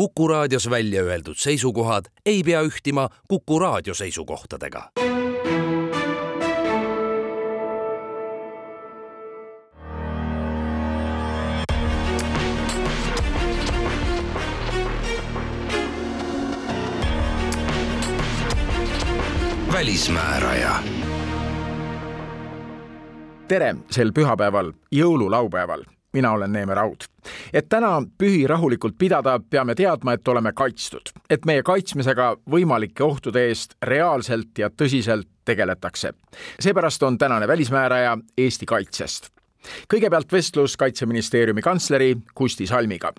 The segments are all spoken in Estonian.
Kuku raadios välja öeldud seisukohad ei pea ühtima Kuku raadio seisukohtadega. välismääraja tere sel pühapäeval, jõululaupäeval mina olen Neeme Raud. et täna pühi rahulikult pidada, peame teadma, et oleme kaitstud, et meie kaitsmisega võimalike ohtude eest reaalselt ja tõsiselt tegeletakse. seepärast on tänane välismääraja Eesti kaitsest. kõigepealt vestlus Kaitseministeeriumi kantsleri Kusti Salmiga.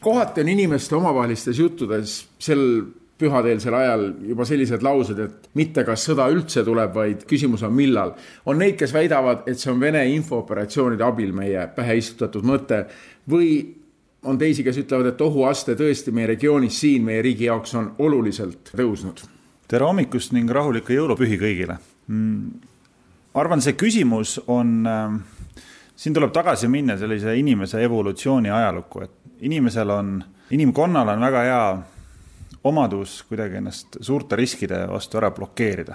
kohati on inimeste omavahelistes juttudes sel pühadeelsel ajal juba sellised laused, et mitte kas sõda üldse tuleb, vaid küsimus on millal. on neid, kes väidavad, et see on Vene infooperatsioonide abil meie pähe istutatud mõte või on teisi, kes ütlevad, et ohuaste tõesti meie regioonis siin meie riigi jaoks on oluliselt tõusnud. tere hommikust ning rahulikke jõulupühi kõigile mm,. arvan, see küsimus on äh, siin tuleb tagasi minna sellise inimese evolutsiooni ajalukku, et inimesel on, inimkonnal on väga hea omadus kuidagi ennast suurte riskide vastu ära blokeerida.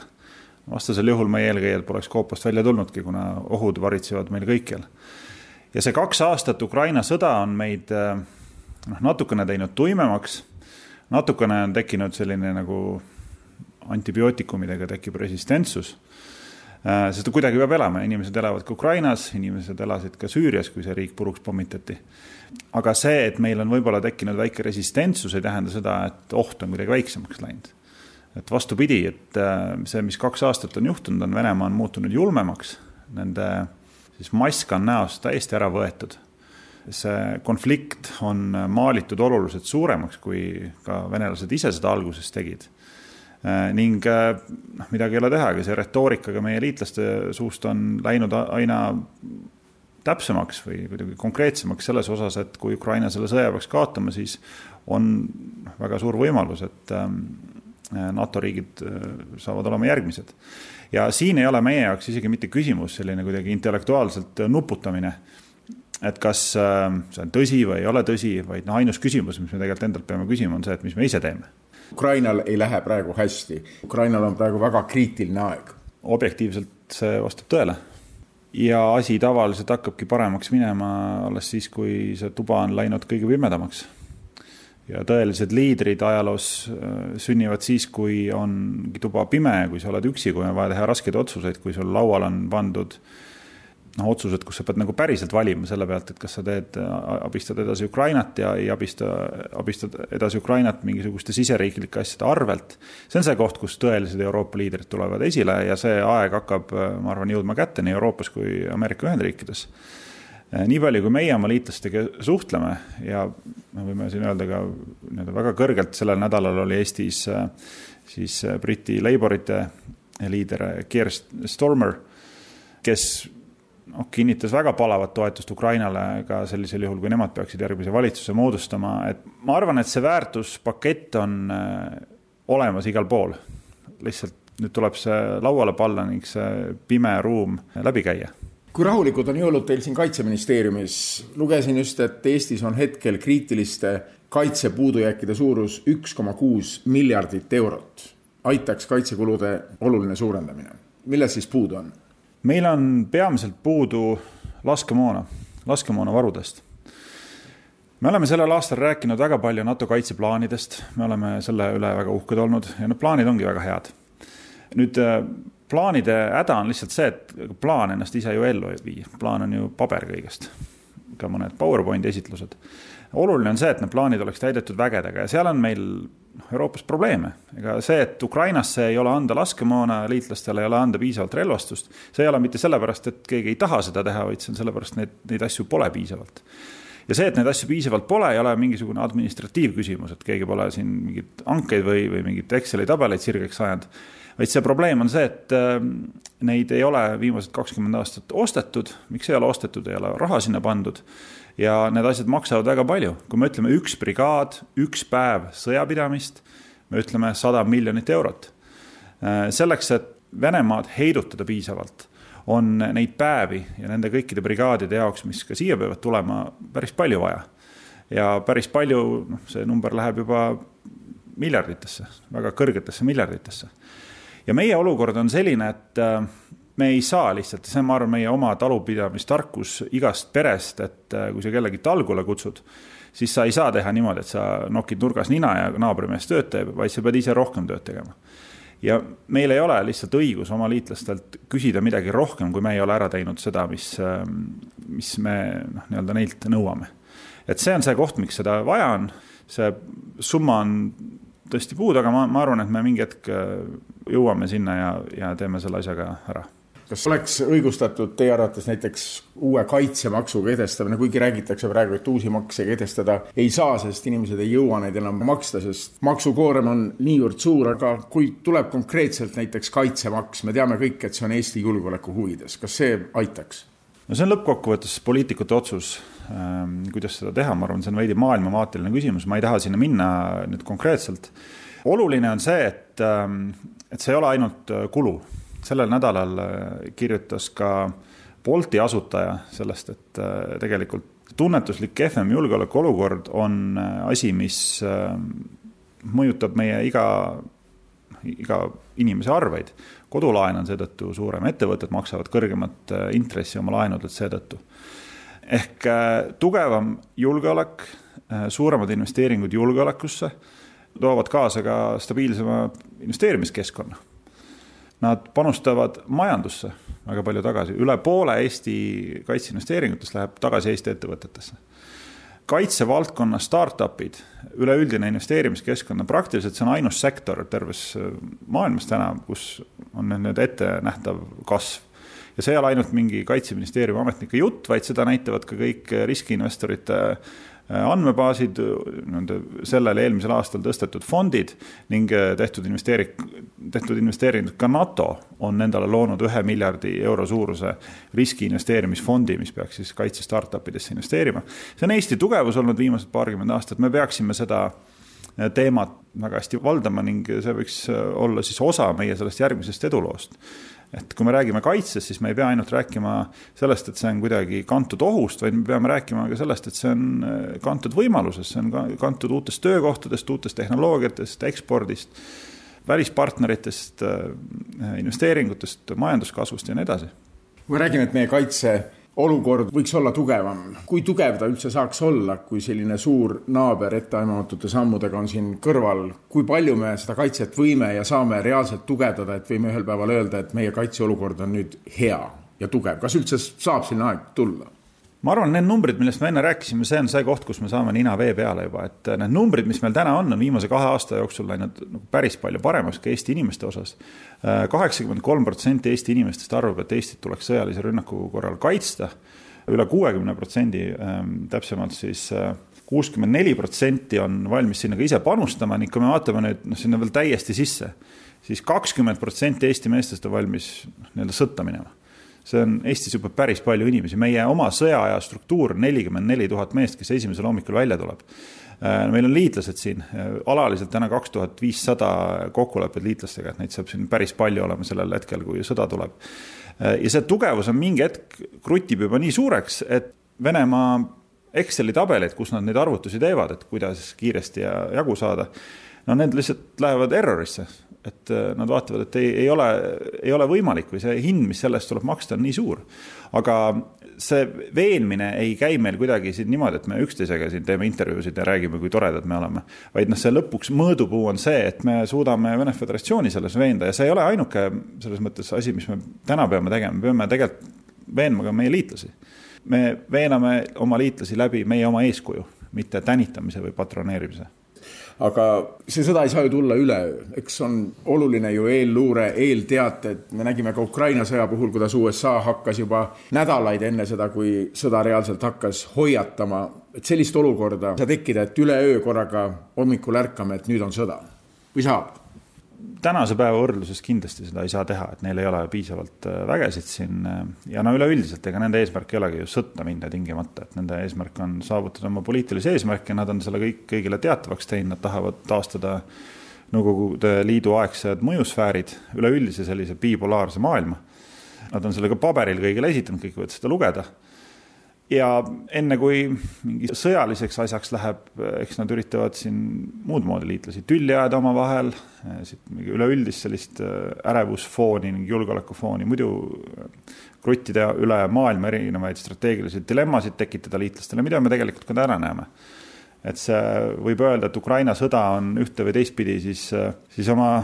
vastasel juhul meie eelkäijad poleks koopast välja tulnudki, kuna ohud varitsevad meil kõikjal. ja see kaks aastat Ukraina sõda on meid eh, noh, natukene teinud tuimemaks, natukene on tekkinud selline nagu antibiootikumidega tekib resistentsus sest kuidagi peab elama, inimesed elavad ka Ukrainas, inimesed elasid ka Süürias, kui see riik puruks pommitati aga see, et meil on võib-olla tekkinud väike resistentsus, ei tähenda seda, et oht on kuidagi väiksemaks läinud. et vastupidi, et äh, see, mis kaks aastat on juhtunud, on Venemaa on muutunud julmemaks, nende siis mask on näost täiesti ära võetud. see konflikt on maalitud oluliselt suuremaks, kui ka venelased ise seda alguses tegid äh, ning äh, noh, midagi ei ole teha, ega see retoorika ka meie liitlaste suust on läinud aina täpsemaks või kuidagi konkreetsemaks selles osas, et kui Ukraina selle sõja peaks kaotama, siis on väga suur võimalus, et ähm, NATO riigid äh, saavad olema järgmised. ja siin ei ole meie jaoks isegi mitte küsimus selline kuidagi intellektuaalselt nuputamine, et kas ähm, see on tõsi või ei ole tõsi, vaid noh, ainus küsimus, mis me tegelikult endalt peame küsima, on see, et mis me ise teeme. Ukrainal ei lähe praegu hästi, Ukrainal on praegu väga kriitiline aeg. objektiivselt see vastab tõele ja asi tavaliselt hakkabki paremaks minema alles siis, kui see tuba on läinud kõige pimedamaks. ja tõelised liidrid ajaloos äh, sünnivad siis, kui ongi tuba pime, kui sa oled üksi, kui on vaja teha raskeid otsuseid, kui sul laual on pandud noh, otsused, kus sa pead nagu päriselt valima selle pealt, et kas sa teed, abistad edasi Ukrainat ja ei abista, abistad edasi Ukrainat mingisuguste siseriiklike asjade arvelt. see on see koht, kus tõelised Euroopa liidrid tulevad esile ja see aeg hakkab, ma arvan, jõudma kätte nii Euroopas kui Ameerika Ühendriikides. nii palju, kui meie oma liitlastega suhtleme ja me võime siin öelda ka nii-öelda väga kõrgelt, sellel nädalal oli Eestis siis Briti Laborite liider Keir Stormer, kes noh, kinnitas väga palavat toetust Ukrainale ka sellisel juhul, kui nemad peaksid järgmise valitsuse moodustama, et ma arvan, et see väärtuspakett on äh, olemas igal pool. lihtsalt nüüd tuleb see lauale panna ning see pime ruum läbi käia kui rahulikud on jõulud teil siin Kaitseministeeriumis? lugesin just, et Eestis on hetkel kriitiliste kaitsepuudujääkide suurus üks koma kuus miljardit eurot. aitaks kaitsekulude oluline suurendamine. milles siis puudu on? Meil on peamiselt puudu laskemoona, laskemoonavarudest. me oleme sellel aastal rääkinud väga palju NATO kaitseplaanidest, me oleme selle üle väga uhked olnud ja need plaanid ongi väga head. nüüd äh, plaanide häda on lihtsalt see, et plaan ennast ise ju ellu ei vii, plaan on ju paber kõigest, ka mõned PowerPointi esitlused. Oluline on see, et need plaanid oleks täidetud vägedega ja seal on meil noh, Euroopas probleeme. ega see, et Ukrainasse ei ole anda laskemoona, liitlastele ei ole anda piisavalt relvastust, see ei ole mitte sellepärast, et keegi ei taha seda teha, vaid see on sellepärast, et neid asju pole piisavalt. ja see, et neid asju piisavalt pole, ei ole mingisugune administratiivküsimus, et keegi pole siin mingeid hankeid või, või mingeid Exceli tabeleid sirgeks ajanud, vaid see probleem on see, et äh, neid ei ole viimased kakskümmend aastat ostetud, miks ei ole ostetud, ei ole raha sinna pandud ja need asjad maksavad väga palju, kui me ütleme üks brigaad, üks päev sõjapidamist, me ütleme sada miljonit eurot. Äh, selleks, et Venemaad heidutada piisavalt, on neid päevi ja nende kõikide brigaadide jaoks, mis ka siia peavad tulema, päris palju vaja. ja päris palju, noh, see number läheb juba miljarditesse, väga kõrgetesse miljarditesse. ja meie olukord on selline, et äh, me ei saa lihtsalt, see on, ma arvan, meie oma talupidamistarkus igast perest, et äh, kui sa kellegi talgule kutsud, siis sa ei saa teha niimoodi, et sa nokid nurgas nina ja naabrimees tööd teeb, vaid sa pead ise rohkem tööd tegema. Ja meil ei ole lihtsalt õigus oma liitlastelt küsida midagi rohkem, kui me ei ole ära teinud seda, mis, ähm, mis me noh, nii-öelda neilt nõuame. et see on see koht, miks seda vaja on, see summa on tõesti puudu, aga ma, ma arvan, et me mingi hetk äh, jõuame sinna ja, ja teeme selle asja ka ära kas oleks õigustatud teie arvates näiteks uue kaitsemaksu kehtestamine, kuigi räägitakse praegu, et uusi makse kehtestada ei saa, sest inimesed ei jõua neid enam maksta, sest maksukoorem on niivõrd suur, aga kui tuleb konkreetselt näiteks kaitsemaks, me teame kõik, et see on Eesti julgeoleku huvides, kas see aitaks? no see on lõppkokkuvõttes poliitikute otsus, ähm, kuidas seda teha, ma arvan, see on veidi maailmavaateline küsimus, ma ei taha sinna minna nüüd konkreetselt. oluline on see, et, ähm, et see ei ole ainult äh, kulu sellel nädalal äh, kirjutas ka Bolti asutaja sellest, et äh, tegelikult tunnetuslik kehvem julgeolekuolukord on äh, asi, mis mõjutab meie iga, iga inimese arveid. kodulaen on seetõttu suurem, ettevõtted maksavad kõrgemat intressi oma laenudelt seetõttu. ehk tugevam julgeolek, suuremad investeeringud julgeolekusse toovad kaasa ka stabiilsema investeerimiskeskkonna Nad panustavad majandusse väga palju tagasi, üle poole Eesti kaitseinvesteeringutest läheb tagasi Eesti ettevõtetesse. kaitsevaldkonna startup'id, üleüldine investeerimiskeskkonna, praktiliselt see on ainus sektor terves maailmas täna, kus on nüüd ettenähtav kasv ja see ei ole ainult mingi kaitseministeeriumi ametnike jutt, vaid seda näitavad ka kõik riskiinvestorite Äh, andmebaasid, nende sellel eelmisel aastal tõstetud fondid ning äh, tehtud investeering, tehtud investeeringud, ka NATO on endale loonud ühe miljardi euro suuruse riski investeerimisfondi, mis peaks siis kaitse startup idesse investeerima. see on Eesti tugevus olnud viimased paarkümmend aastat, me peaksime seda äh, teemat väga hästi valdama ning see võiks olla siis osa meie sellest järgmisest eduloost et kui me räägime kaitsest, siis me ei pea ainult rääkima sellest, et see on kuidagi kantud ohust, vaid me peame rääkima ka sellest, et see on äh, kantud võimalusest, see on kantud uutest töökohtadest, uutest tehnoloogiatest, ekspordist, välispartneritest, äh, investeeringutest, majanduskasvust ja nii edasi. kui me räägime, et meie kaitse olukord võiks olla tugevam. kui tugev ta üldse saaks olla, kui selline suur naaber etteaimamatute sammudega on siin kõrval, kui palju me seda kaitset võime ja saame reaalselt tugevdada, et võime ühel päeval öelda, et meie kaitseolukord on nüüd hea ja tugev, kas üldse saab selline aeg tulla? Ma arvan, need numbrid, millest me enne rääkisime, see on see koht, kus me saame nina vee peale juba, et need numbrid, mis meil täna on, on viimase kahe aasta jooksul läinud nagu päris palju paremaks ka Eesti inimeste osas. kaheksakümmend kolm protsenti Eesti inimestest arvab, et Eestit tuleks sõjalise rünnaku korral kaitsta üle. üle kuuekümne protsendi, ähm, täpsemalt siis äh, kuuskümmend neli protsenti on valmis sinna ka ise panustama ning kui me vaatame nüüd noh, sinna veel täiesti sisse siis, siis kakskümmend protsenti Eesti meestest on valmis noh, nii-öelda sõtta minema see on Eestis juba päris palju inimesi, meie oma sõjaaja struktuur, nelikümmend neli tuhat meest, kes esimesel hommikul välja tuleb. Äh, meil on liitlased siin, äh, alaliselt täna kaks tuhat viissada kokkulepet liitlastega, et neid saab siin päris palju olema sellel hetkel, kui sõda tuleb. Äh, ja see tugevus on mingi hetk krutib juba nii suureks, et Venemaa Exceli tabeleid, kus nad neid arvutusi teevad, et kuidas kiiresti ja jagu saada, no need lihtsalt lähevad errorisse et äh, nad vaatavad, et ei, ei ole, ei ole võimalik või see hind, mis selle eest tuleb maksta, on nii suur. aga see veenmine ei käi meil kuidagi siin niimoodi, et me üksteisega siin teeme intervjuusid ja räägime, kui toredad me oleme. vaid noh, see lõpuks mõõdupuu on see, et me suudame Vene Föderatsiooni selles veenda ja see ei ole ainuke selles mõttes asi, mis me täna peame tegema, me peame tegelikult veenma ka meie liitlasi. me veename oma liitlasi läbi meie oma eeskuju, mitte tänitamise või patroneerimise aga see sõda ei saa ju tulla üleöö, eks on oluline ju eelluure, eelteated, me nägime ka Ukraina sõja puhul, kuidas USA hakkas juba nädalaid enne seda, kui sõda reaalselt hakkas hoiatama, et sellist olukorda ei saa tekkida, et üleöö korraga hommikul ärkame, et nüüd on sõda. Või saab tänase päeva võrdluses kindlasti seda ei saa teha, et neil ei ole piisavalt äh, vägesid siin äh, ja no üleüldiselt, ega nende eesmärk ei olegi ju sõtta minna tingimata, et nende eesmärk on saavutada oma poliitilisi eesmärke, nad on selle kõik kõigile teatavaks teinud, nad tahavad taastada Nõukogude Liidu aegsed mõjusfäärid, üleüldise sellise bipolaarse maailma. Nad on selle ka paberil kõigile esitanud, kõik võivad seda lugeda ja enne kui mingi sõjaliseks asjaks läheb, eks nad üritavad siin muud moodi liitlasi tülli ajada omavahel, üleüldist sellist ärevusfooni, julgeolekufooni, muidu kruttida üle maailma erinevaid strateegilisi dilemmasid tekitada liitlastele, mida me tegelikult ka täna näeme. Et see võib öelda, et Ukraina sõda on ühte või teistpidi siis, siis oma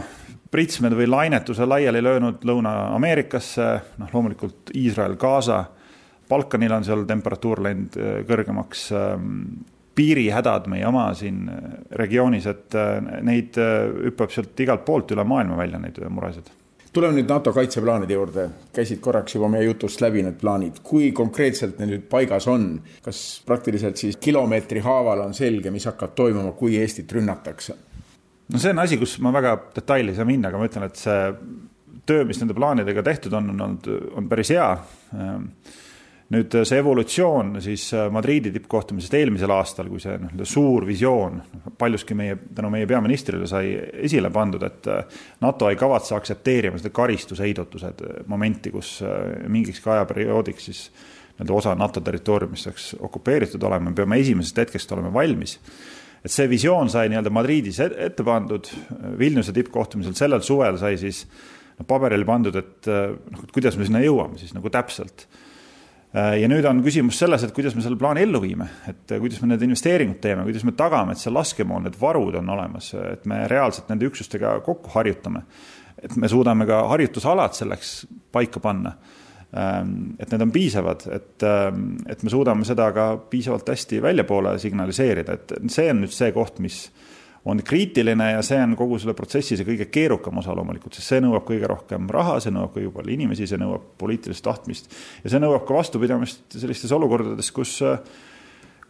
pritsmed või lainetuse laiali löönud Lõuna-Ameerikasse, noh loomulikult Iisrael, Gaza, Balkanil on seal temperatuur läinud äh, kõrgemaks, ähm, piirihädad meie oma siin äh, regioonis, et äh, neid hüppab sealt igalt poolt üle maailma välja, neid muresid. Tuleme nüüd NATO kaitseplaanide juurde, käisid korraks juba meie jutust läbi need plaanid, kui konkreetselt need nüüd paigas on, kas praktiliselt siis kilomeetri haaval on selge, mis hakkab toimuma, kui Eestit rünnatakse? no see on asi, kus ma väga detaili ei saa minna, aga ma ütlen, et see töö, mis nende plaanidega tehtud on, on olnud, on päris hea nüüd see evolutsioon siis äh, Madriidi tippkohtumisest eelmisel aastal, kui see nii-öelda suur visioon paljuski meie, tänu meie peaministrile sai esile pandud, et äh, NATO ei kavatse aktsepteerima seda karistuseheidutused momenti, kus äh, mingikski ajaperioodiks siis nii-öelda osa NATO territooriumist saaks okupeeritud olema, me peame esimesest hetkest olema valmis. et see visioon sai nii-öelda Madridis ette pandud, Vilniuse tippkohtumisel sellel suvel sai siis paberile pandud, et noh, kuidas me sinna jõuame siis nagu täpselt Äh, ja nüüd on küsimus selles, et kuidas me selle plaani ellu viime, et äh, kuidas me need investeeringud teeme, kuidas me tagame, et see laskemoon, need varud on olemas, et me reaalselt nende üksustega kokku harjutame. et me suudame ka harjutusalad selleks paika panna. Ähm, et need on piisavad, et, ähm, et me suudame seda ka piisavalt hästi väljapoole signaliseerida, et see on nüüd see koht, mis on kriitiline ja see on kogu selle protsessi see kõige keerukam osa loomulikult, sest see nõuab kõige rohkem raha, see nõuab kõige palju inimesi, see nõuab poliitilist tahtmist ja see nõuab ka vastupidamist sellistes olukordades, kus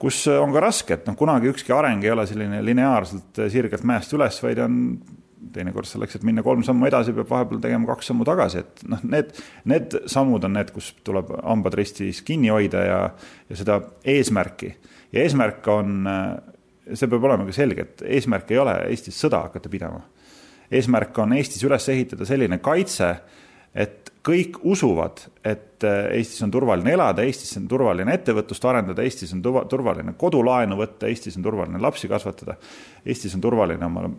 kus on ka raske, et noh, kunagi ükski areng ei ole selline lineaarselt sirgelt mäest üles, vaid on teinekord selleks, et minna kolm sammu edasi, peab vahepeal tegema kaks sammu tagasi, et noh, need, need sammud on need, kus tuleb hambad ristis kinni hoida ja, ja seda eesmärki. ja eesmärk on see peab olema ka selge, et eesmärk ei ole Eestis sõda hakata pidama. eesmärk on Eestis üles ehitada selline kaitse, et kõik usuvad, et Eestis on turvaline elada, Eestis on turvaline ettevõtlust arendada, Eestis on turvaline kodulaenu võtta, Eestis on turvaline lapsi kasvatada, Eestis on turvaline omale,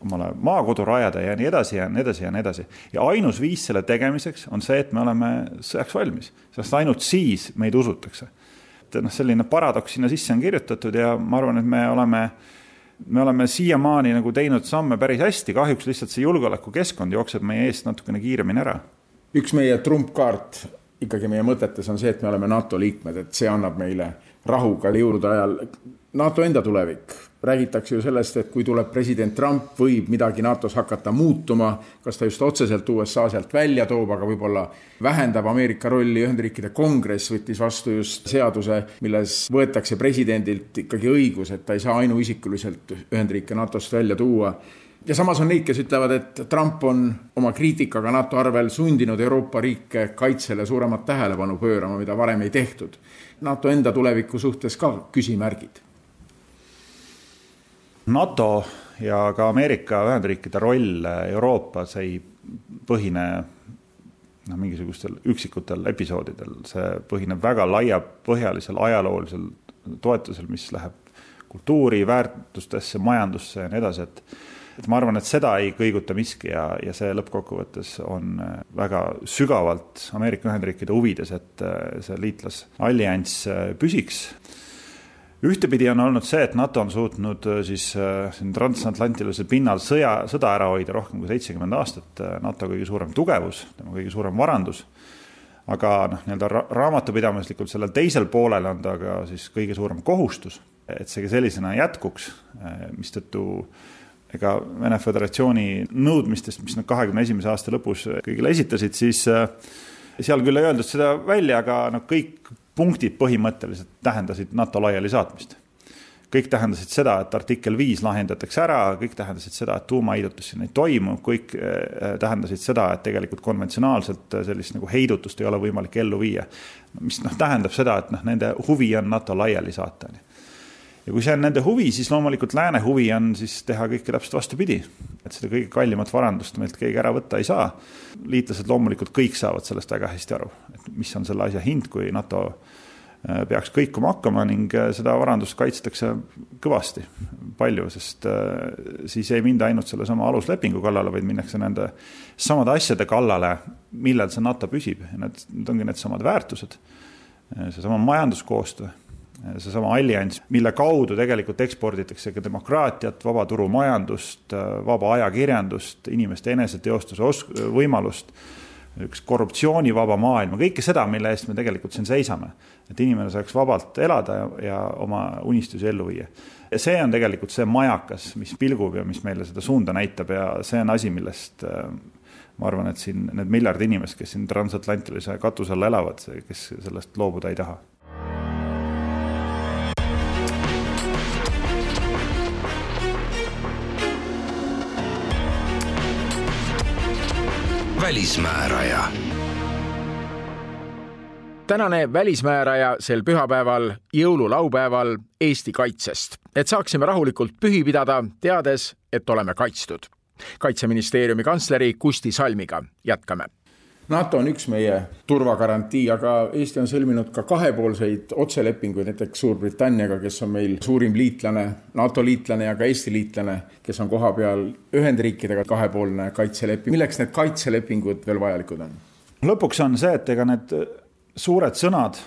omale maakodu rajada ja nii edasi ja nii edasi ja nii edasi. ja ainus viis selle tegemiseks on see, et me oleme sõjaks valmis, sest ainult siis meid usutakse et noh, selline paradoks sinna sisse on kirjutatud ja ma arvan, et me oleme, me oleme siiamaani nagu teinud samme päris hästi, kahjuks lihtsalt see julgeolekukeskkond jookseb meie eest natukene kiiremini ära. üks meie trumpkaart ikkagi meie mõtetes on see, et me oleme NATO liikmed, et see annab meile rahu ka jõulude ajal. NATO enda tulevik, räägitakse ju sellest, et kui tuleb president Trump, võib midagi NATO-s hakata muutuma, kas ta just otseselt USA sealt välja toob, aga võib-olla vähendab Ameerika rolli, Ühendriikide kongress võttis vastu just seaduse, milles võetakse presidendilt ikkagi õigus, et ta ei saa ainuisikuliselt Ühendriike NATO-st välja tuua ja samas on neid, kes ütlevad, et Trump on oma kriitikaga NATO arvel sundinud Euroopa riike kaitsele suuremat tähelepanu pöörama, mida varem ei tehtud. NATO enda tuleviku suhtes ka küsimärgid. NATO ja ka Ameerika Ühendriikide roll Euroopas ei põhine noh, mingisugustel üksikutel episoodidel, see põhineb väga laiapõhjalisel ajaloolisel toetusel, mis läheb kultuuri, väärtustesse, majandusse ja nii edasi, et et ma arvan, et seda ei kõiguta miski ja, ja see lõppkokkuvõttes on väga sügavalt Ameerika Ühendriikide huvides, et see liitlasallianss püsiks. Ühtepidi on olnud see, et NATO on suutnud siis siin transatlantilisel pinnal sõja, sõda ära hoida rohkem kui seitsekümmend aastat, NATO kõige suurem tugevus, tema kõige suurem varandus. Aga noh, nii-öelda raamatupidamislikult sellel teisel poolel on ta ka siis kõige suurem kohustus, et see sellisena jätkuks, mistõttu ega Vene Föderatsiooni nõudmistest, mis nad kahekümne esimese aasta lõpus kõigile esitasid, siis äh, seal küll ei öeldud seda välja, aga noh, kõik punktid põhimõtteliselt tähendasid NATO laialisaatmist. kõik tähendasid seda, et artikkel viis lahendatakse ära, kõik tähendasid seda, et tuumaheidutus siin ei toimu, kõik äh, tähendasid seda, et tegelikult konventsionaalselt sellist nagu heidutust ei ole võimalik ellu viia. mis noh, tähendab seda, et noh, nende huvi on NATO laiali saata ja kui see on nende huvi, siis loomulikult lääne huvi on siis teha kõike täpselt vastupidi. et seda kõige kallimat varandust meilt keegi ära võtta ei saa. liitlased loomulikult kõik saavad sellest väga hästi aru, et mis on selle asja hind, kui NATO Äh, peaks kõikuma hakkama ning äh, seda varandust kaitstakse kõvasti, palju, sest äh, siis ei minda ainult sellesama aluslepingu kallale, vaid minnakse nende samade asjade kallale, millel see NATO püsib need, need ongi needsamad väärtused, seesama majanduskoostöö, seesama allianss, mille kaudu tegelikult eksporditakse ka demokraatiat, vaba turumajandust, vaba ajakirjandust, inimeste eneseteostuse os-, võimalust üks korruptsioonivaba maailma, kõike seda, mille eest me tegelikult siin seisame. et inimene saaks vabalt elada ja, ja oma unistusi ellu viia. ja see on tegelikult see majakas, mis pilgub ja mis meile seda suunda näitab ja see on asi, millest äh, ma arvan, et siin need miljard inimest, kes siin transatlantilise katuse all elavad, kes sellest loobuda ei taha välismääraja. tänane välismääraja sel pühapäeval, jõululaupäeval Eesti kaitsest, et saaksime rahulikult pühi pidada, teades, et oleme kaitstud. kaitseministeeriumi kantsleri Kusti Salmiga jätkame NATO on üks meie turvagarantii, aga Eesti on sõlminud ka kahepoolseid otselepinguid näiteks Suurbritanniaga, kes on meil suurim liitlane, NATO liitlane ja ka Eesti liitlane, kes on kohapeal Ühendriikidega kahepoolne kaitseleping. milleks need kaitselepingud veel vajalikud on? lõpuks on see, et ega need suured sõnad,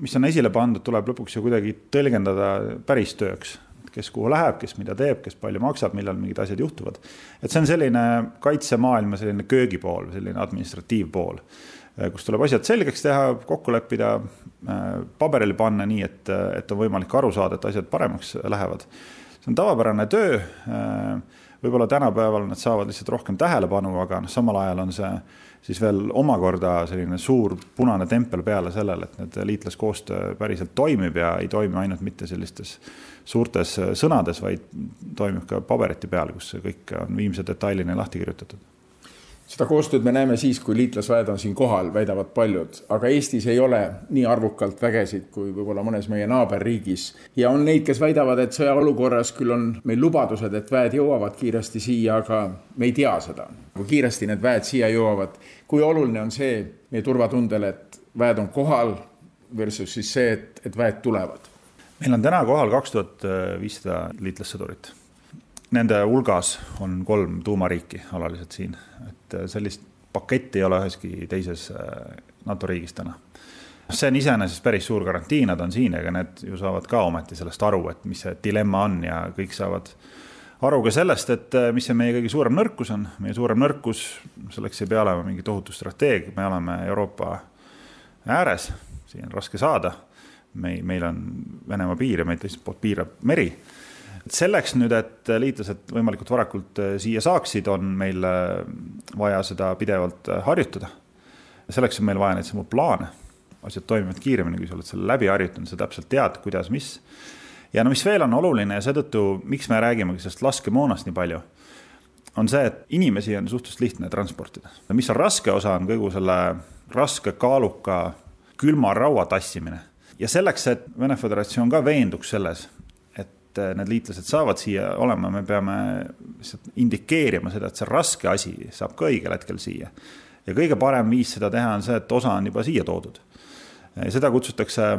mis on esile pandud, tuleb lõpuks ju kuidagi tõlgendada päris tööks kes kuhu läheb, kes mida teeb, kes palju maksab, millal mingid asjad juhtuvad. et see on selline kaitsemaailma selline köögipool, selline administratiivpool, kus tuleb asjad selgeks teha, kokku leppida, paberile panna nii, et, et on võimalik aru saada, et asjad paremaks lähevad. see on tavapärane töö. võib-olla tänapäeval nad saavad lihtsalt rohkem tähelepanu, aga noh, samal ajal on see siis veel omakorda selline suur punane tempel peale sellele, et need liitlaskoostöö päriselt toimib ja ei toimi ainult mitte sellistes suurtes sõnades, vaid toimib ka paberite peal, kus kõik on viimse detailini lahti kirjutatud seda koostööd me näeme siis, kui liitlasväed on siin kohal, väidavad paljud, aga Eestis ei ole nii arvukalt vägesid kui võib-olla mõnes meie naaberriigis. ja on neid, kes väidavad, et sõjaolukorras küll on meil lubadused, et väed jõuavad kiiresti siia, aga me ei tea seda. kui kiiresti need väed siia jõuavad, kui oluline on see meie turvatundele, et väed on kohal versus siis see, et, et väed tulevad? Meil on täna kohal kaks tuhat viissada liitlassõdurit Nende hulgas on kolm tuumariiki alaliselt siin, et äh, sellist paketti ei ole üheski teises äh, NATO riigis täna. see on iseenesest päris suur garantii, nad on siin, ega need ju saavad ka ometi sellest aru, et mis see dilemma on ja kõik saavad aru ka sellest, et äh, mis see meie kõige suurem nõrkus on. meie suurem nõrkus, selleks ei pea olema mingi tohutu strateegia, me oleme Euroopa ääres, siia on raske saada. Meil, meil on Venemaa piir ja meid teiselt poolt piirab meri selleks nüüd, et liitlased võimalikult varakult äh, siia saaksid, on meil äh, vaja seda pidevalt äh, harjutada. selleks on meil vaja neid samu plaane. asjad toimivad kiiremini, kui sa oled selle läbi harjutanud, sa täpselt tead, kuidas, mis. ja no mis veel on oluline ja seetõttu, miks me räägimegi sellest laskemoonast nii palju, on see, et inimesi on suhteliselt lihtne transportida. mis on raske osa, on kogu selle raske, kaaluka, külma raua tassimine ja selleks, et Vene Föderatsioon ka veenduks selles, et äh, need liitlased saavad siia olema, me peame lihtsalt indikeerima seda, et see raske asi saab ka õigel hetkel siia. ja kõige parem viis seda teha on see, et osa on juba siia toodud. seda kutsutakse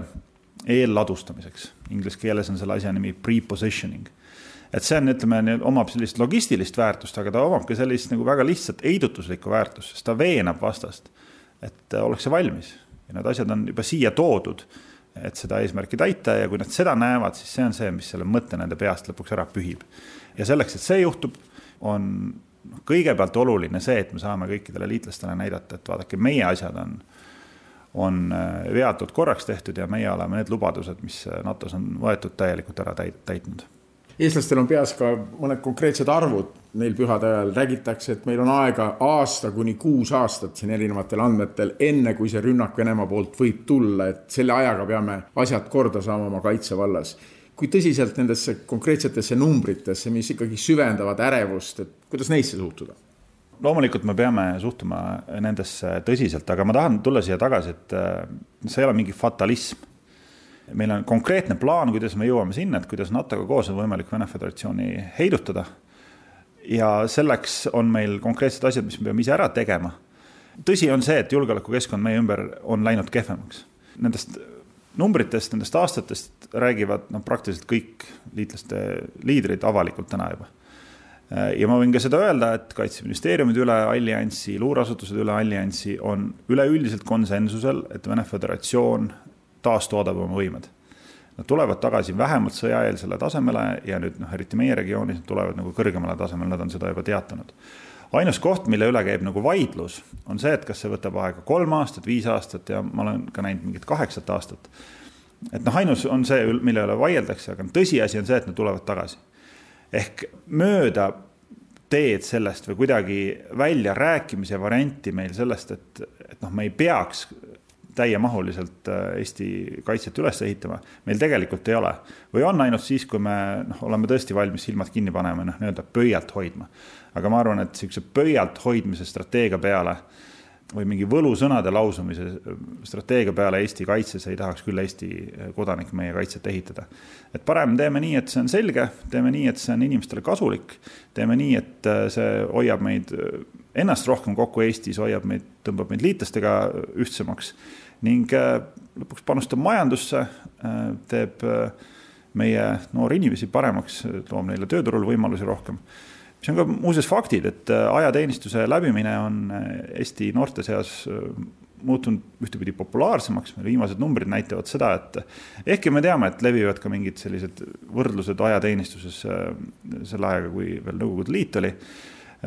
eelladustamiseks, inglise keeles on selle asja nimi pre-positioning. et see on, ütleme, omab sellist logistilist väärtust, aga ta omab ka sellist nagu väga lihtsat heidutuslikku väärtust, sest ta veenab vastast, et ollakse valmis ja need asjad on juba siia toodud et seda eesmärki täita ja kui nad seda näevad, siis see on see, mis selle mõtte nende peast lõpuks ära pühib. ja selleks, et see juhtub, on noh, kõigepealt oluline see, et me saame kõikidele liitlastele näidata, et vaadake, meie asjad on, on äh, veatult korraks tehtud ja meie oleme need lubadused, mis NATO-s on võetud, täielikult ära täitnud eestlastel on peas ka mõned konkreetsed arvud neil pühade ajal, räägitakse, et meil on aega aasta kuni kuus aastat siin erinevatel andmetel, enne kui see rünnak Venemaa poolt võib tulla, et selle ajaga peame asjad korda saama oma kaitsevallas. kui tõsiselt nendesse konkreetsetesse numbritesse, mis ikkagi süvendavad ärevust, et kuidas neisse suhtuda? loomulikult me peame suhtuma nendesse tõsiselt, aga ma tahan tulla siia tagasi, et äh, see ei ole mingi fatalism meil on konkreetne plaan, kuidas me jõuame sinna, et kuidas NATO-ga koos on võimalik Vene Föderatsiooni heidutada. ja selleks on meil konkreetsed asjad, mis me peame ise ära tegema. tõsi on see, et julgeolekukeskkond meie ümber on läinud kehvemaks. Nendest numbritest, nendest aastatest räägivad noh, praktiliselt kõik liitlaste liidrid avalikult täna juba. ja ma võin ka seda öelda, et kaitseministeeriumid üle alliansi, luureasutused üle alliansi on üleüldiselt konsensusel, et Vene Föderatsioon taastoodab oma võimed. Nad tulevad tagasi vähemalt sõjaeelsele tasemele ja nüüd noh, eriti meie regioonis, nad tulevad nagu kõrgemale tasemele, nad on seda juba teatanud ainus koht, mille üle käib nagu vaidlus, on see, et kas see võtab aega kolm aastat, viis aastat ja ma olen ka näinud mingit kaheksat aastat. et noh, ainus on see, mille üle vaieldakse, aga tõsiasi on see, et nad tulevad tagasi. ehk mööda teed sellest või kuidagi väljarääkimise varianti meil sellest, et, et noh, me ei peaks täiemahuliselt äh, Eesti kaitset üles ehitama, meil tegelikult ei ole. või on ainult siis, kui me noh, oleme tõesti valmis silmad kinni panema, noh, nii-öelda pöialt hoidma aga ma arvan, et sihukese pöialt hoidmise strateegia peale või mingi võlusõnade lausumise strateegia peale Eesti kaitses ei tahaks küll Eesti kodanik meie kaitset ehitada. et parem teeme nii, et see on selge, teeme nii, et see on inimestele kasulik, teeme nii, et see hoiab meid ennast rohkem kokku Eestis, hoiab meid, tõmbab meid liitlastega ühtsemaks ning lõpuks panustab majandusse, teeb meie noori inimesi paremaks, toob neile tööturul võimalusi rohkem mis on ka muuseas faktid, et äh, ajateenistuse läbimine on äh, Eesti noorte seas äh, muutunud ühtepidi populaarsemaks, meil viimased numbrid näitavad seda, et ehkki me teame, et levivad ka mingid sellised võrdlused ajateenistuses selle ajaga, kui veel Nõukogude Liit oli.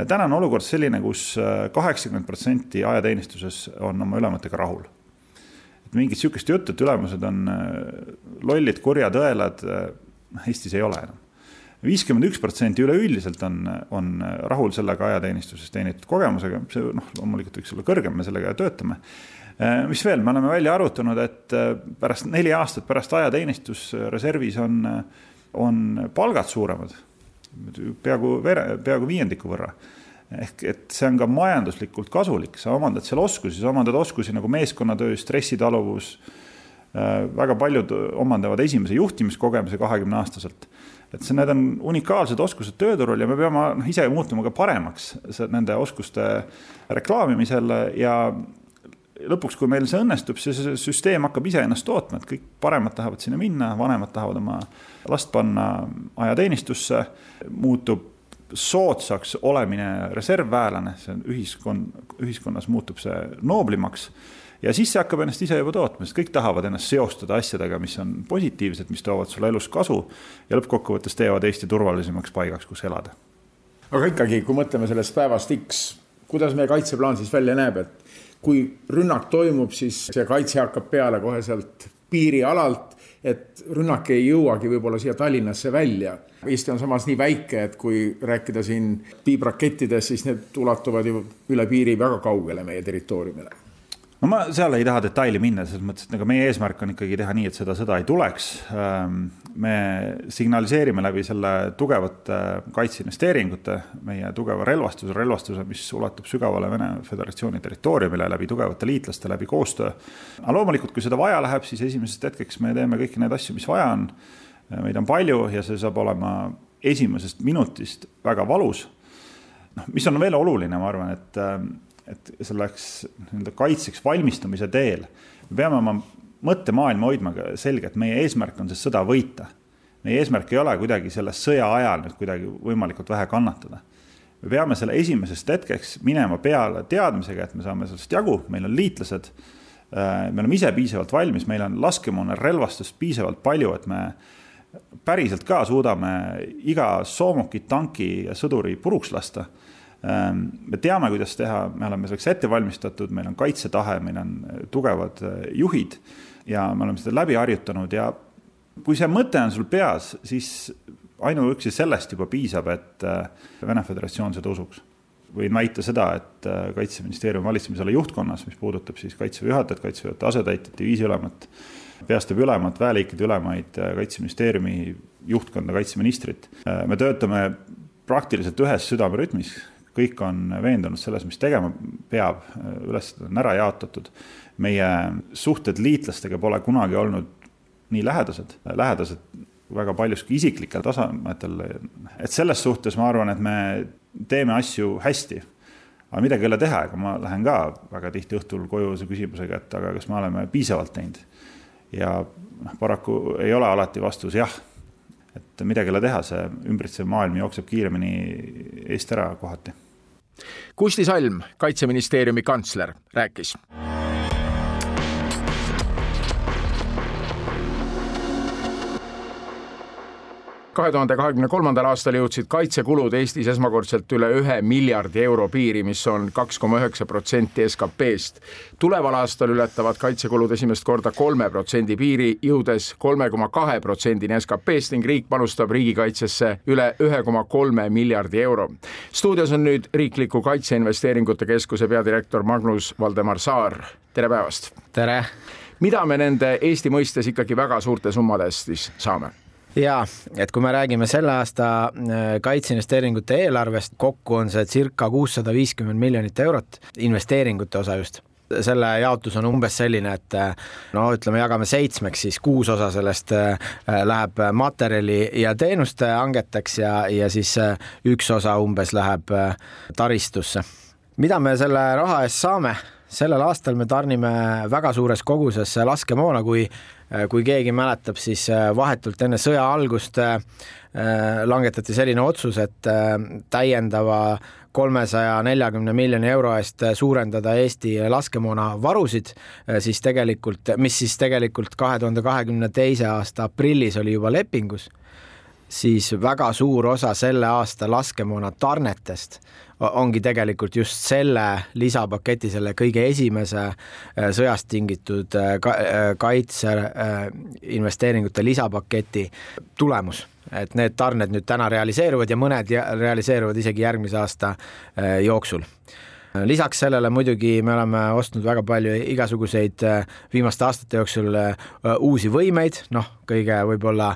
täna on olukord selline kus, kus kaheksakümmend protsenti ajateenistuses on oma ülematega rahul. et mingit sihukest juttu, et ülemused on lollid, kurjad, õelad, Eestis ei ole enam viiskümmend üks protsenti üleüldiselt on, on rahul sellega ajateenistuses teenitud kogemusega, see noh, loomulikult võiks olla kõrgem, me sellega töötame. Äh, mis veel, me oleme välja arvutanud, et äh, pärast neli aastat pärast ajateenistusreservis on, on palgad suuremad, peaaegu, peaaegu viiendiku võrra. Ehk et see on ka majanduslikult kasulik, sa omandad seal oskusi, sa omandad oskusi nagu meeskonnatöö, stressitaluvus. Väga paljud omandavad esimese juhtimiskogemuse kahekümne aastaselt et see, need on unikaalsed oskused tööturul ja me peame noh, ise muutuma ka paremaks nende oskuste reklaamimisel ja lõpuks, kui meil see õnnestub, siis süsteem hakkab ise ennast tootma, et kõik paremad tahavad sinna minna, vanemad tahavad oma last panna ajateenistusse, muutub soodsaks olemine reservväelane, see on ühiskond, ühiskonnas muutub see nooblimaks ja siis see hakkab ennast ise juba tootma, sest kõik tahavad ennast seostada asjadega, mis on positiivsed, mis toovad sulle elus kasu ja lõppkokkuvõttes teevad Eesti turvalisemaks paigaks, kus elada. aga ikkagi, kui mõtleme sellest päevast X, kuidas meie kaitseplaan siis välja näeb, et kui rünnak toimub, siis see kaitse hakkab peale kohe sealt piirialalt, et rünnak ei jõuagi võib-olla siia Tallinnasse välja. Eesti on samas nii väike, et kui rääkida siin piibrakettidest, siis need ulatuvad ju üle piiri väga kaugele meie territooriumile no ma seal ei taha detaili minna, selles mõttes, et nagu meie eesmärk on ikkagi teha nii, et seda sõda ei tuleks. Ähm, me signaliseerime läbi selle tugevate kaitseinvesteeringute, meie tugeva relvastuse, relvastuse, mis ulatub sügavale Vene Föderatsiooni territooriumile läbi tugevate liitlaste, läbi koostöö. aga loomulikult, kui seda vaja läheb, siis esimesest hetkeks me teeme kõiki neid asju, mis vaja on. meid on palju ja see saab olema esimesest minutist väga valus. noh, mis on veel oluline, ma arvan, et ähm, et selleks nii-öelda kaitseks valmistumise teel me peame oma mõttemaailma hoidma selge, et meie eesmärk on see sõda võita. meie eesmärk ei ole kuidagi selle sõja ajal nüüd kuidagi võimalikult vähe kannatada. me peame selle esimesest hetkeks minema peale teadmisega, et me saame sellest jagu, meil on liitlased. Äh, me oleme ise piisavalt valmis, meil on laskemoona relvastust piisavalt palju, et me päriselt ka suudame iga soomukit, tanki ja sõduri puruks lasta me teame, kuidas teha, me oleme selleks ette valmistatud, meil on kaitsetahe, meil on äh, tugevad äh, juhid ja me oleme seda läbi harjutanud ja kui see mõte on sul peas, siis ainuüksi sellest juba piisab, et äh, Vene Föderatsioon seda usuks. võin väita seda, et Kaitseministeeriumi valitsemisala juhtkonnas, mis puudutab siis kaitseväe juhatajat, kaitseväe juhataja asetäitjat, diviisiülemat, peastaabi ülemat, väeliikide ülemaid, Kaitseministeeriumi juhtkonda, kaitseministrit, me töötame praktiliselt ühes südamerütmis kõik on veendunud selles, mis tegema peab, ülesanded on ära jaotatud. meie suhted liitlastega pole kunagi olnud nii lähedased, lähedased väga paljuski isiklikel tasemetel. et selles suhtes ma arvan, et me teeme asju hästi. aga midagi ei ole teha, ega ma lähen ka väga tihti õhtul koju see küsimusega, et aga kas me oleme piisavalt teinud. ja noh, paraku ei ole alati vastus jah. et midagi ei ole teha, see ümbritsev maailm jookseb kiiremini eest ära kohati. Kusti Salm, kaitseministeeriumi kantsler, rääkis kahe tuhande kahekümne kolmandal aastal jõudsid kaitsekulud Eestis esmakordselt üle ühe miljardi euro piiri, mis on kaks koma üheksa protsenti SKP-st. tuleval aastal ületavad kaitsekulud esimest korda kolme protsendi piiri, jõudes kolme koma kahe protsendini SKP-st ning riik panustab riigikaitsesse üle ühe koma kolme miljardi euro. stuudios on nüüd Riikliku Kaitseinvesteeringute Keskuse peadirektor Magnus Valdemar Saar, tere päevast! tere! mida me nende Eesti mõistes ikkagi väga suurte summade eest siis saame? Ja et kui me räägime selle aasta äh, kaitseinvesteeringute eelarvest, kokku on see circa kuussada viiskümmend miljonit eurot, investeeringute osa just selle jaotus on umbes selline, et äh, no ütleme, jagame seitsmeks, siis kuus osa sellest äh, läheb materjali ja teenuste hangeteks ja, ja siis üks osa umbes läheb taristusse. mida me selle raha eest saame? sellel aastal me tarnime väga suures koguses laskemoona, kui kui keegi mäletab, siis äh, vahetult enne sõja algust äh, langetati selline otsus, et täiendava kolmesaja neljakümne miljoni euro eest suurendada Eesti laskemoona varusid, siis tegelikult, mis siis tegelikult kahe tuhande kahekümne teise aasta aprillis oli juba lepingus siis väga suur osa selle aasta laskemoona tarnetest ongi tegelikult just selle lisapaketi, selle kõige esimese äh, sõjast tingitud äh, äh, kaitse investeeringute lisapaketi tulemus. Et need tarned nüüd täna realiseeruvad ja mõned realiseeruvad isegi järgmise aasta jooksul lisaks sellele muidugi me oleme ostnud väga palju igasuguseid viimaste aastate jooksul uusi võimeid, noh, kõige võib-olla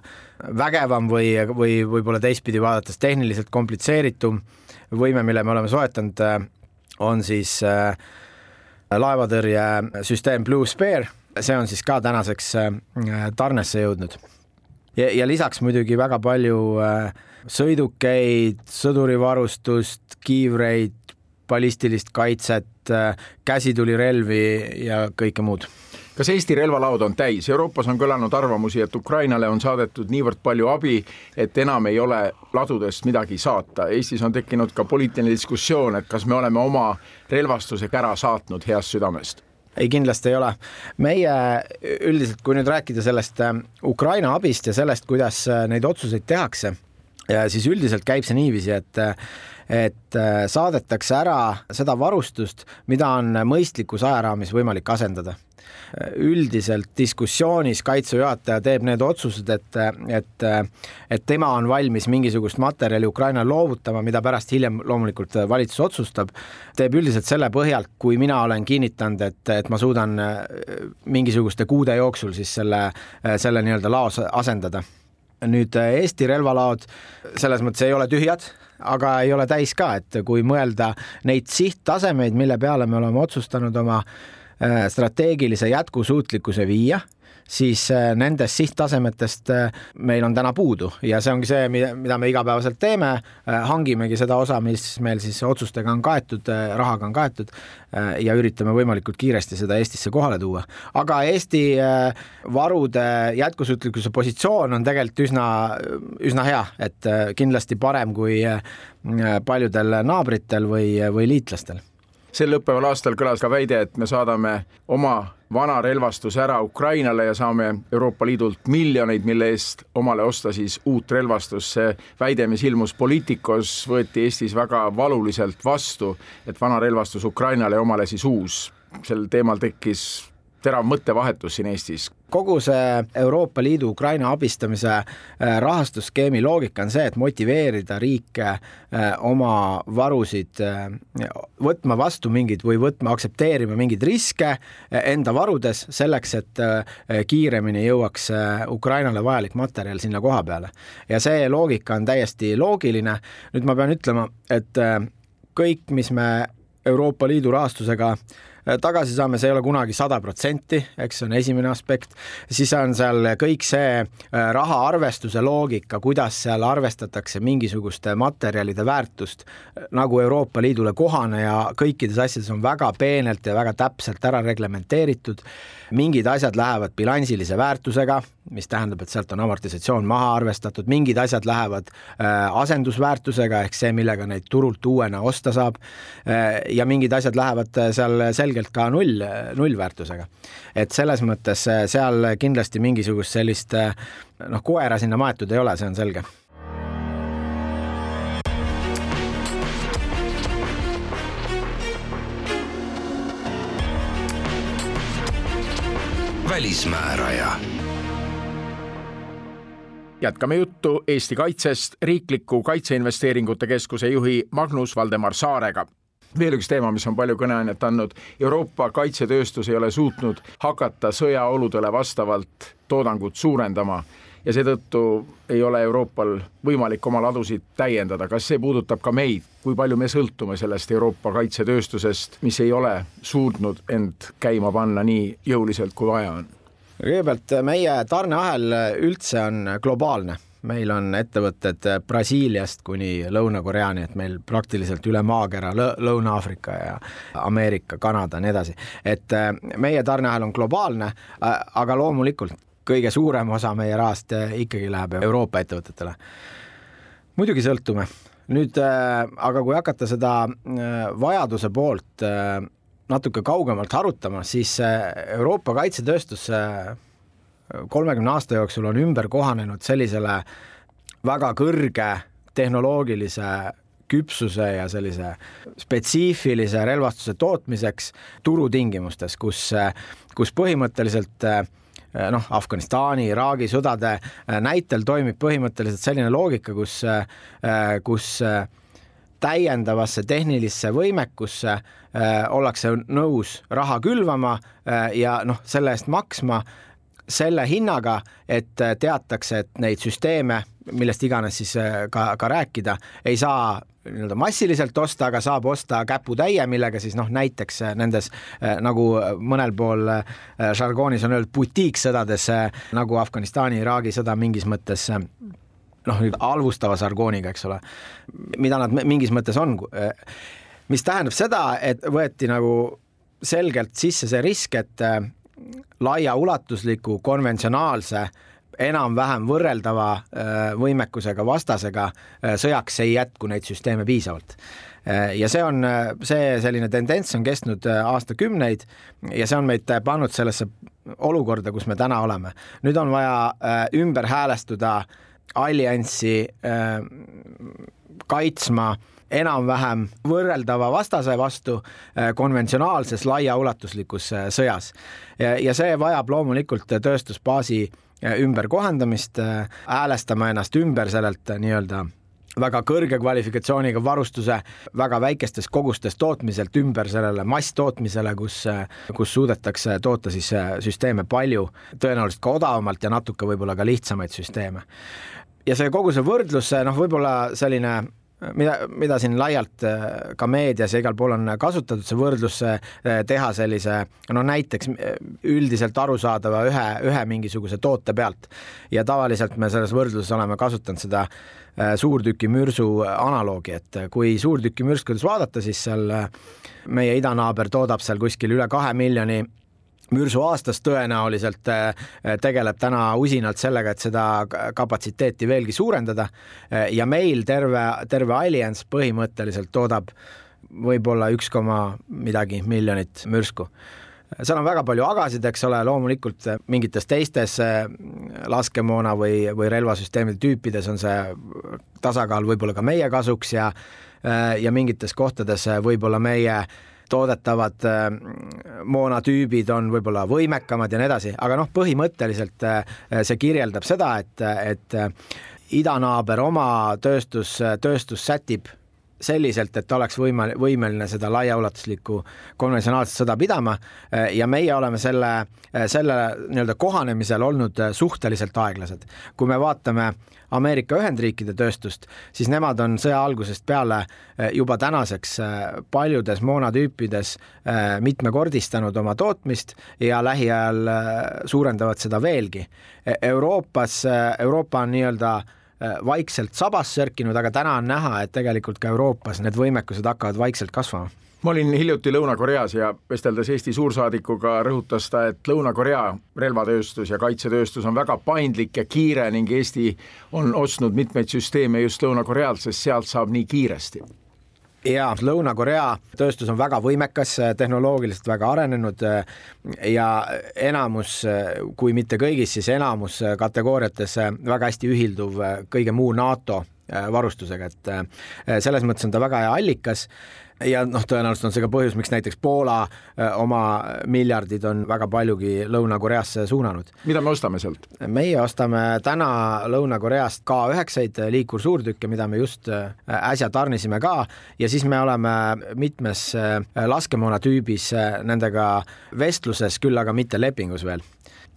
vägevam või, või võib-olla teistpidi vaadates tehniliselt komplitseeritum võime, mille me oleme soetanud, äh, on siis äh, laevatõrjesüsteem Blue Spear, see on siis ka tänaseks äh, tarnesse jõudnud. ja, ja lisaks muidugi väga palju sõidukeid, sõdurivarustust, kiivreid, ballistilist kaitset, käsitulirelvi ja kõike muud kas Eesti relvalaud on täis? Euroopas on kõlanud arvamusi, et Ukrainale on saadetud niivõrd palju abi, et enam ei ole ladudest midagi saata. Eestis on tekkinud ka poliitiline diskussioon, et kas me oleme oma relvastuse ära saatnud heast südamest ei, kindlasti ei ole. meie üldiselt, kui nüüd rääkida sellest äh, Ukraina abist ja sellest, kuidas äh, neid otsuseid tehakse, siis üldiselt käib see niiviisi, et äh, et saadetakse ära seda varustust, mida on mõistlikus ajaraamis võimalik asendada. Üldiselt diskussioonis kaitseväe juhataja teeb need otsused, et, et, et tema on valmis mingisugust materjali Ukrainale loovutama, mida pärast hiljem loomulikult valitsus otsustab, teeb üldiselt selle põhjalt, kui mina olen kinnitanud, et, et ma suudan mingisuguste kuude jooksul siis selle, selle nii-öelda laos asendada nüüd Eesti relvalaod selles mõttes ei ole tühjad, aga ei ole täis ka, et kui mõelda neid sihttasemeid, mille peale me oleme otsustanud oma Äh, strateegilise jätkusuutlikkuse viia siis äh, nendest sihttasemetest äh, meil on täna puudu. Ja see ongi see, mida me igapäevaselt teeme, hangimegi seda osa, mis meil siis otsustega on kaetud, rahaga on kaetud ja üritame võimalikult kiiresti seda Eestisse kohale tuua. aga Eesti varude jätkusuutlikkuse positsioon on tegelikult üsna, üsna hea, et kindlasti parem kui paljudel naabritel või, või liitlastel. Sel lõppeval aastal kõlas ka väide, et me saadame oma vana relvastuse ära Ukrainale ja saame Euroopa Liidult miljoneid, mille eest omale osta siis uut relvastust. see väide, mis ilmus Politicos, võeti Eestis väga valuliselt vastu, et vana relvastus Ukrainale ja omale siis uus. sel teemal tekkis terav mõttevahetus siin Eestis. kogu see Euroopa Liidu Ukraina abistamise äh, rahastusskeemi loogika on see, et motiveerida riike äh, oma varusid äh, võtma vastu mingeid või võtma, aktsepteerima mingeid riske enda varudes selleks, et kiiremini jõuaks Ukrainale vajalik materjal sinna koha peale. ja see loogika on täiesti loogiline. nüüd ma pean ütlema, et kõik, mis me Euroopa Liidu rahastusega tagasi saame, see ei ole kunagi sada protsenti, eks see on esimene aspekt, siis on seal kõik see raha arvestuse loogika, kuidas seal arvestatakse mingisuguste materjalide väärtust nagu Euroopa Liidule kohane ja kõikides asjades on väga peenelt ja väga täpselt ära reglementeeritud mingid asjad lähevad bilansilise väärtusega, mis tähendab, et sealt on amortisatsioon maha arvestatud, mingid asjad lähevad äh, asendusväärtusega ehk see, millega neid turult uuena osta saab äh,. ja mingid asjad lähevad äh, seal selgelt ka null, nullväärtusega. et selles mõttes äh, seal kindlasti mingisugust sellist äh, noh, koera sinna maetud ei ole, see on selge välismääraja. jätkame juttu Eesti kaitsest riikliku kaitseinvesteeringute keskuse juhi Magnus Valdemar Saarega veel üks teema, mis on palju kõneainet andnud, Euroopa kaitsetööstus ei ole suutnud hakata sõjaoludele vastavalt toodangut suurendama ja seetõttu ei ole Euroopal võimalik oma ladusid täiendada. kas see puudutab ka meid, kui palju me sõltume sellest Euroopa kaitsetööstusest, mis ei ole suutnud end käima panna nii jõuliselt, kui vaja on? kõigepealt meie tarneahel üldse on globaalne meil on ettevõtted Brasiiliast kuni Lõuna-Koreani, et meil praktiliselt üle maakera Lõ, Lõuna-Aafrika ja Ameerika, Kanada, nii edasi. et meie tarneahel on globaalne, aga loomulikult kõige suurem osa meie rahast äh, ikkagi läheb Euroopa ettevõtetele. muidugi sõltume. nüüd äh, aga kui hakata seda äh, vajaduse poolt natuke kaugemalt harutama, siis Euroopa kaitsetööstus kolmekümne aasta jooksul on ümber kohanenud sellisele väga kõrge tehnoloogilise küpsuse ja sellise spetsiifilise relvastuse tootmiseks turutingimustes, kus, kus põhimõtteliselt noh, Afganistani, Iraagi sõdade näitel toimib põhimõtteliselt selline loogika, kus, kus täiendavasse tehnilisse võimekusse ollakse nõus raha külvama ja noh, selle eest maksma selle hinnaga, et teatakse, et neid süsteeme, millest iganes siis ka, ka rääkida, ei saa nii-öelda massiliselt osta, aga saab osta käputäie, millega siis noh, näiteks äh, nendes äh, nagu mõnel pool äh, žargoonis on öeldud butiiksõdades nagu Afganistani, Iraagi sõda mingis mõttes noh, halvustava žargooniga, eks ole, mida nad mingis mõttes on. mis tähendab seda, et võeti nagu selgelt sisse see risk, et laiaulatusliku konventsionaalse äh, enam-vähem võrreldava äh, võimekusega vastasega äh, sõjaks ei jätku neid süsteeme piisavalt. Äh, ja see on, see selline tendents on kestnud aastakümneid ja see on meid pannud sellesse olukorda, kus me täna oleme. nüüd on vaja ümber häälestuda allianssi kaitsma enam-vähem võrreldava vastase vastu konventsionaalses laiaulatuslikus sõjas. ja see vajab loomulikult tööstusbaasi ümberkohandamist, äh, häälestama ennast ümber sellelt äh, nii-öelda väga kõrge kvalifikatsiooniga varustuse väga väikestes kogustes tootmiselt ümber sellele masstootmisele, kus, äh, kus suudetakse toota siis süsteeme palju, tõenäoliselt ka odavamalt ja natuke võib-olla ka lihtsamaid süsteeme. ja see kogu see võrdlus, noh, võib-olla selline mida, mida siin laialt äh, ka meedias ja igal pool on kasutatud, see võrdlus äh, teha sellise no näiteks äh, üldiselt arusaadava ühe, ühe mingisuguse toote pealt. ja tavaliselt me selles võrdluses oleme kasutanud seda suurtükimürsu analoogi, et kui suurtükimürskudest vaadata, siis seal meie idanaaber toodab seal kuskil üle kahe miljoni mürsu aastas tõenäoliselt äh, tegeleb täna usinalt sellega, et seda kapatsiteeti veelgi suurendada äh, ja meil terve, terve Allianz põhimõtteliselt toodab võib-olla üks koma midagi miljonit mürsku. Seal on väga palju agasid, eks ole, loomulikult mingites teistes äh, laskemoona või, või relvasüsteemide tüüpides on see tasakaal võib-olla ka meie kasuks ja ja mingites kohtades võib-olla meie äh, toodetavad äh, moonatüübid on võib-olla võimekamad ja nii edasi, aga noh, põhimõtteliselt äh, see kirjeldab seda, et, et äh, idanaaber oma tööstus, tööstus sätib selliselt, et oleks võima-, võimeline seda laiaulatuslikku konventsionaalset sõda pidama ja meie oleme selle, selle nii-öelda kohanemisel olnud suhteliselt aeglased. kui me vaatame Ameerika Ühendriikide tööstust, siis nemad on sõja algusest peale juba tänaseks paljudes moonatüüpides mitmekordistanud oma tootmist ja lähiajal suurendavad seda veelgi. Euroopas, Euroopa on nii-öelda vaikselt sabas sörkinud, aga täna on näha, et tegelikult ka Euroopas need võimekused hakkavad vaikselt kasvama. Ma olin hiljuti Lõuna-Koreas ja vesteldes Eesti suursaadikuga rõhutas ta, et Lõuna-Korea relvatööstus ja kaitsetööstus on väga paindlik ja kiire ning Eesti on ostnud mitmeid süsteeme just Lõuna-Korealt, sest sealt saab nii kiiresti ja Lõuna-Korea tööstus on väga võimekas, tehnoloogiliselt väga arenenud ja enamus, kui mitte kõigis, siis enamus kategooriates väga hästi ühilduv kõige muu NATO varustusega, et selles mõttes on ta väga hea allikas ja noh, tõenäoliselt on see ka põhjus, miks näiteks Poola oma miljardid on väga paljugi Lõuna-Koreasse suunanud. mida me ostame sealt? meie ostame täna Lõuna-Koreast K9-eid liikursuurtükke, mida me just äsja tarnisime ka ja siis me oleme mitmes laskemoona tüübis nendega vestluses, küll aga mitte lepingus veel.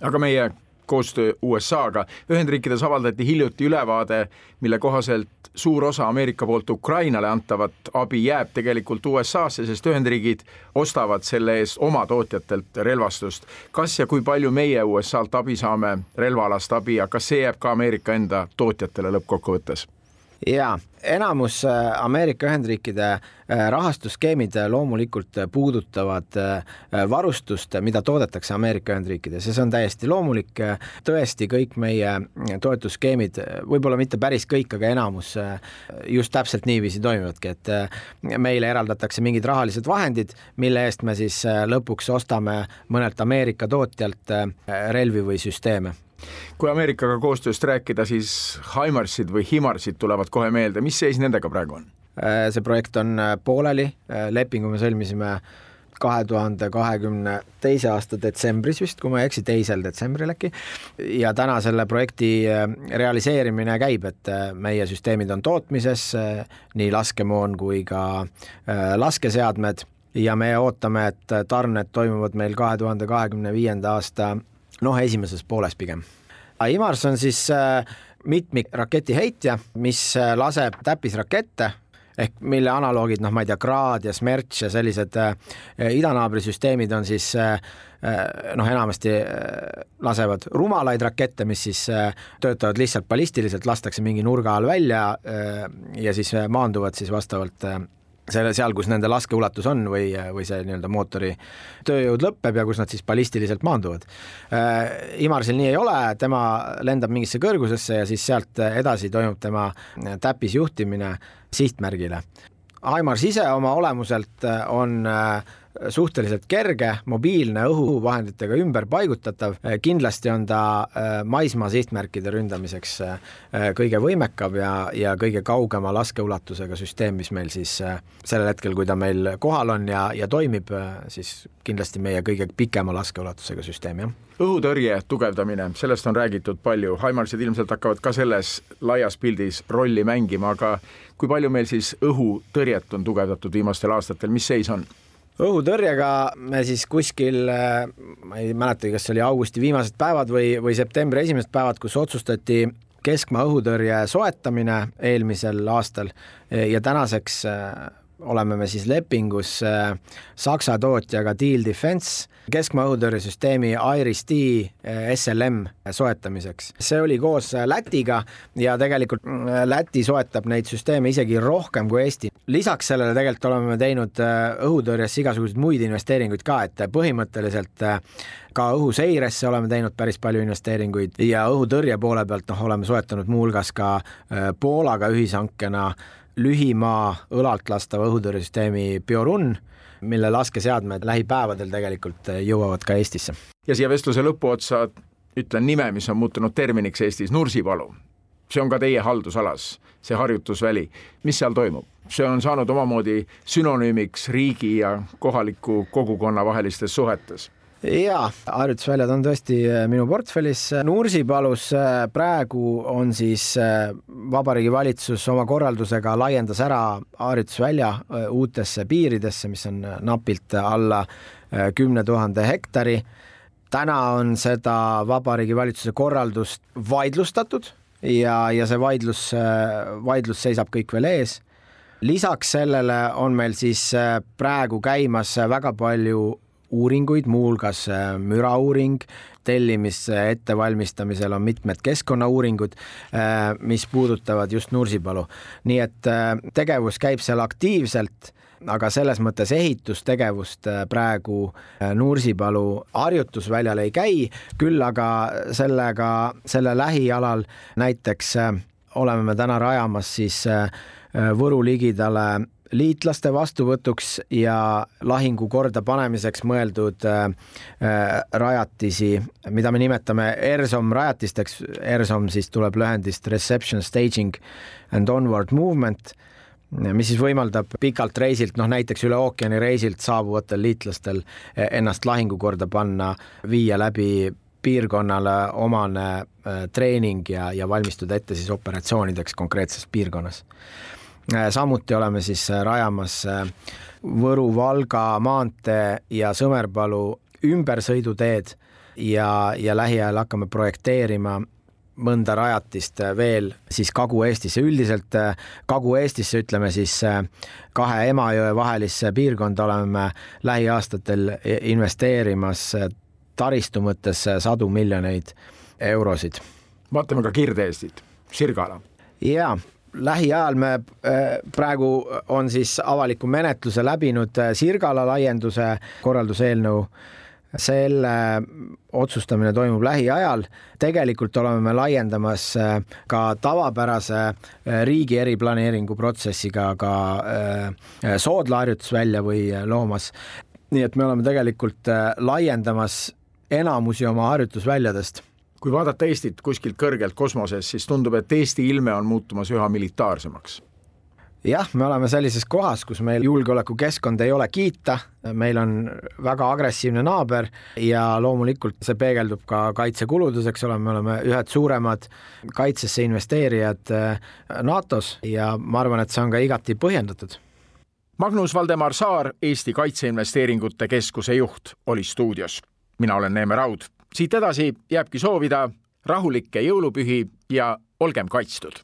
aga meie koostöö USA-ga. Ühendriikides avaldati hiljuti ülevaade, mille kohaselt suur osa Ameerika poolt Ukrainale antavat abi jääb tegelikult USA-sse, sest Ühendriigid ostavad selle eest oma tootjatelt relvastust. kas ja kui palju meie USA-lt abi saame, relvaalast abi ja kas see jääb ka Ameerika enda tootjatele lõppkokkuvõttes? Jaa, enamus äh, Ameerika Ühendriikide äh, rahastusskeemid äh, loomulikult puudutavad varustust, mida toodetakse Ameerika Ühendriikides ja see on täiesti loomulik. tõesti, kõik meie toetusskeemid, võib-olla mitte päris kõik, aga enamus just täpselt niiviisi toimivadki, et meile eraldatakse mingid rahalised vahendid, mille eest me siis lõpuks ostame mõnelt Ameerika tootjalt relvi või süsteeme kui Ameerikaga koostööst rääkida, siis Himarsid või Himarsid tulevad kohe meelde, mis seis nendega praegu on? Äh, see projekt on äh, pooleli, äh, lepingu me sõlmisime kahe tuhande kahekümne teise aasta detsembris vist, kui ma ei eksi, teisel detsembril äkki. ja täna selle projekti realiseerimine käib, et meie süsteemid on tootmises, nii laskemoon kui ka laskeseadmed ja me ootame, et tarned toimuvad meil kahe tuhande kahekümne viienda aasta noh, esimeses pooles pigem. IMARS on siis äh, mitmikraketiheitja, mis äh, laseb täppisrakette ehk mille analoogid, noh, ma ei tea, Grad ja Smerch ja sellised äh, idanaabri süsteemid on siis noh, enamasti lasevad rumalaid rakette, mis siis töötavad lihtsalt ballistiliselt, lastakse mingi nurga all välja ja siis maanduvad siis vastavalt selle, seal, kus nende laskeulatus on või, või see nii-öelda mootori tööjõud lõpeb ja kus nad siis ballistiliselt maanduvad äh,. Imarsil nii ei ole, tema lendab mingisse kõrgusesse ja siis sealt edasi toimub tema täppisjuhtimine sihtmärgile. Aimars ise oma olemuselt on äh, suhteliselt kerge, mobiilne, õhuvahenditega ümberpaigutatav, kindlasti on ta äh, maismaa sihtmärkide ründamiseks äh, kõige võimekam ja, ja kõige kaugema laskeulatusega süsteem, mis meil siis äh, sellel hetkel, kui ta meil kohal on ja, ja toimib, siis kindlasti meie kõige pikema laskeulatusega süsteem, jah. Õhutõrje tugevdamine, sellest on räägitud palju, Haimarsid ilmselt hakkavad ka selles laias pildis rolli mängima, aga kui palju meil siis õhutõrjet on tugevdatud viimastel aastatel, mis seis on? Õhutõrjega me siis kuskil, äh, ma ei mäletagi, kas oli augusti viimased päevad või, või septembri esimesed päevad, kus otsustati keskmaa õhutõrje soetamine eelmisel aastal ja tänaseks äh, oleme me siis lepingus äh, Saksa tootjaga Deal Defense keskmaa õhutõrjesüsteemi Iris-T äh, SLM soetamiseks. see oli koos äh, Lätiga ja tegelikult Läti soetab neid süsteeme isegi rohkem kui Eesti. lisaks sellele tegelikult oleme teinud õhutõrjesse igasuguseid muid investeeringuid ka, et põhimõtteliselt ka õhuseiresse oleme teinud päris palju investeeringuid ja õhutõrje poole pealt noh, oleme soetanud muuhulgas ka Poolaga ühishankena lühimaa õlalt lastava õhutõrjesüsteemi Biorun, mille laskeseadmed lähipäevadel tegelikult jõuavad ka Eestisse. ja siia vestluse lõpuotsa ütlen nime, mis on muutunud terminiks Eestis, Nursipalu. see on ka teie haldusalas, see harjutusväli. mis seal toimub? see on saanud omamoodi sünonüümiks riigi ja kohaliku kogukonna vahelistes suhetes jaa, harjutusväljad on tõesti äh, minu portfellis. Nursipalus äh, praegu on siis äh, Vabariigi Valitsus oma korraldusega laiendas ära harjutusvälja uutesse piiridesse, mis on napilt alla kümne tuhande hektari. täna on seda Vabariigi Valitsuse korraldust vaidlustatud ja, ja see vaidlus, vaidlus seisab kõik veel ees lisaks sellele on meil siis praegu käimas väga palju uuringuid, muuhulgas äh, mürauuring, tellimise ettevalmistamisel on mitmed keskkonnauuringud, äh, mis puudutavad just Nursipalu. nii et äh, tegevus käib seal aktiivselt aga selles mõttes ehitustegevust praegu Nursipalu harjutusväljal ei käi, küll aga sellega, selle lähialal näiteks oleme me täna rajamas siis Võru ligidale liitlaste vastuvõtuks ja lahingu korda panemiseks mõeldud äh, äh, rajatisi, mida me nimetame ERSOM rajatisteks. ERSOM siis tuleb lühendist Reception Staging and Onward Movement, mis siis võimaldab pikalt reisilt, noh näiteks üle ookeani reisilt saabuvatel liitlastel ennast lahingukorda panna, viia läbi piirkonnale omane äh, treening ja, ja valmistuda ette siis operatsioonideks konkreetses piirkonnas Äh, samuti oleme siis äh, rajamas äh, Võru-Valga maantee ja Sõmerpalu ümbersõiduteed ja, ja lähiajal hakkame projekteerima mõnda rajatist veel siis Kagu-Eestisse, üldiselt Kagu-Eestisse ütleme siis kahe Emajõe vahelisse piirkonda oleme lähiaastatel investeerimas taristu mõttes sadu miljoneid eurosid. vaatame ka Kirde-Eestit, Sirgala. jaa lähiajal me äh, praegu on siis avaliku menetluse läbinud äh, Sirgala laienduse korralduseelnõu. selle otsustamine toimub lähiajal. tegelikult oleme me laiendamas äh, ka tavapärase riigi eriplaneeringu protsessiga ka Soodla harjutusvälja või loomas. nii et me oleme tegelikult laiendamas enamusi oma harjutusväljadest kui vaadata Eestit kuskilt kõrgelt kosmoses, siis tundub, et Eesti ilme on muutumas üha militaarsemaks jah, me oleme sellises kohas, kus meil julgeolekukeskkond ei ole kiita, meil on väga agressiivne naaber ja loomulikult see peegeldub ka kaitsekuludes, eks ole, me oleme ühed suuremad kaitsesse investeerijad äh, NATO-s ja ma arvan, et see on ka igati põhjendatud. Magnus Valdemar Saar, Eesti Kaitseinvesteeringute Keskuse juht, oli stuudios. mina olen Neeme Raud siit edasi jääbki soovida rahulikke jõulupühi ja olgem kaitstud.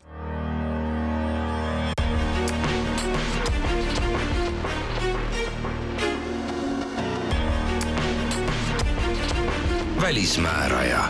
välismääraja